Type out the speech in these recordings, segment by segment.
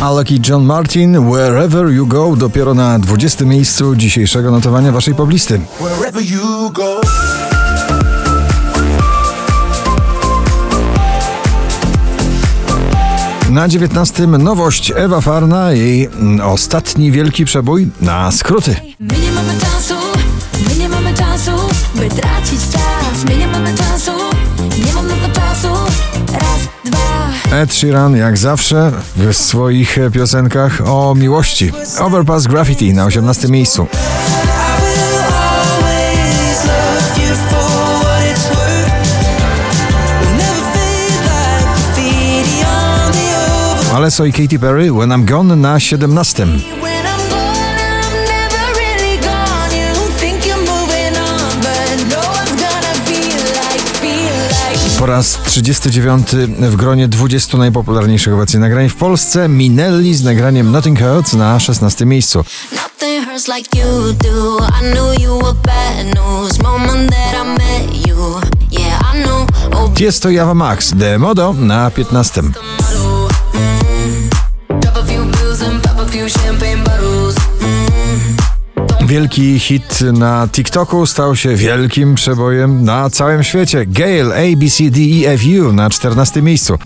Alec i John Martin, Wherever You Go, dopiero na 20 miejscu dzisiejszego notowania waszej poblisty. Wherever you go. Na 19 nowość Ewa Farna, jej mm, ostatni wielki przebój na skróty. My nie Ed Sheeran, jak zawsze, w swoich piosenkach o miłości. Overpass Graffiti na 18 miejscu. Alesso i Katy Perry, When I'm Gone na 17. raz 39 w gronie 20 najpopularniejszych obecnie nagrań w Polsce. Minelli z nagraniem Nothing Hurts na 16 miejscu. Jest Java Max, The Modo na 15. Wielki hit na TikToku stał się wielkim przebojem na całym świecie. Gale A, B, C, D, E, F, U na 14 miejscu.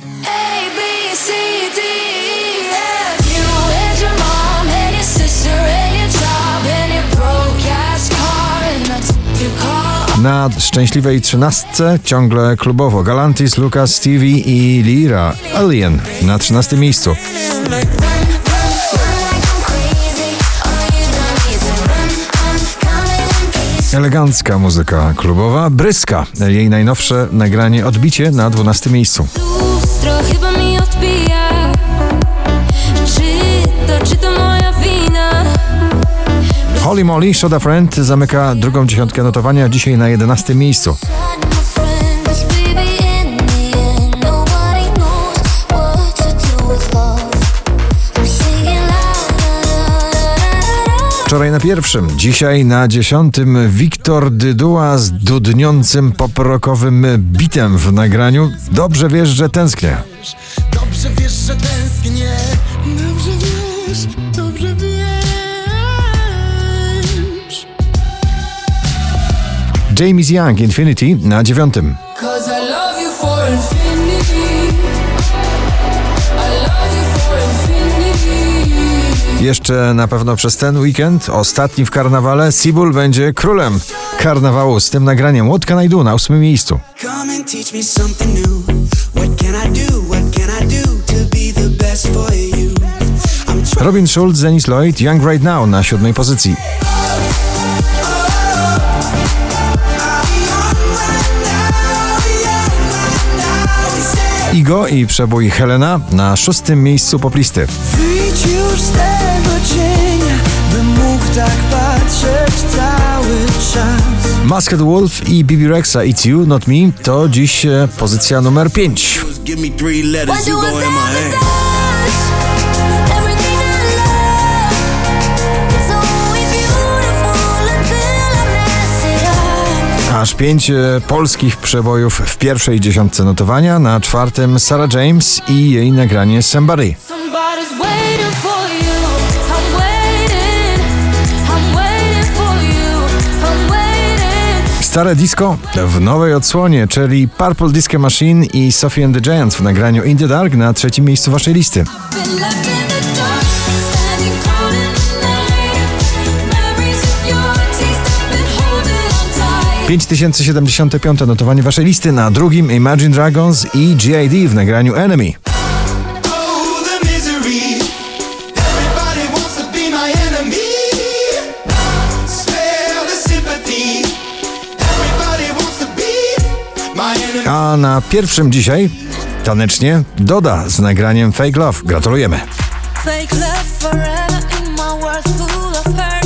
Na szczęśliwej 13 ciągle klubowo Galantis, Lucas, Stevie i Lira Alien na 13 miejscu. Elegancka muzyka klubowa, Bryska. Jej najnowsze nagranie Odbicie na 12 miejscu. Lustro chyba mi odbija. Czy to, czy to moja wina? Holy Molly, Shoda Friend zamyka drugą dziesiątkę notowania, dzisiaj na 11 miejscu. Wczoraj na pierwszym, dzisiaj na dziesiątym Wiktor Dyduła z dudniącym poprokowym bitem w nagraniu. Dobrze wiesz, że tęsknię. Dobrze wiesz, że tęsknię. Dobrze wiesz, dobrze wiesz. James Young, Infinity na dziewiątym. Infinity. I love you for infinity. Jeszcze na pewno przez ten weekend, ostatni w karnawale, Sibul będzie królem karnawału z tym nagraniem I Do na ósmym miejscu. Robin Schulz, Dennis Lloyd, Young Right Now na siódmej pozycji. Igo i przebój Helena na szóstym miejscu poplisty. Wyjdź już z tego cienia, bym mógł tak patrzeć cały czas. Masked Wolf i Bibi Rexa It's You, Not Me to dziś e, pozycja numer 5. Aż pięć e, polskich przebojów w pierwszej dziesiątce notowania, na czwartym Sarah James i jej nagranie Somebody. Stare disco w nowej odsłonie, czyli Purple Disco Machine i Sophie and the Giants w nagraniu In the Dark na trzecim miejscu waszej listy. 5075 notowanie waszej listy na drugim Imagine Dragons i G.I.D. w nagraniu Enemy. A na pierwszym dzisiaj tanecznie Doda z nagraniem Fake Love. Gratulujemy. Fake love forever in my world full of hurt.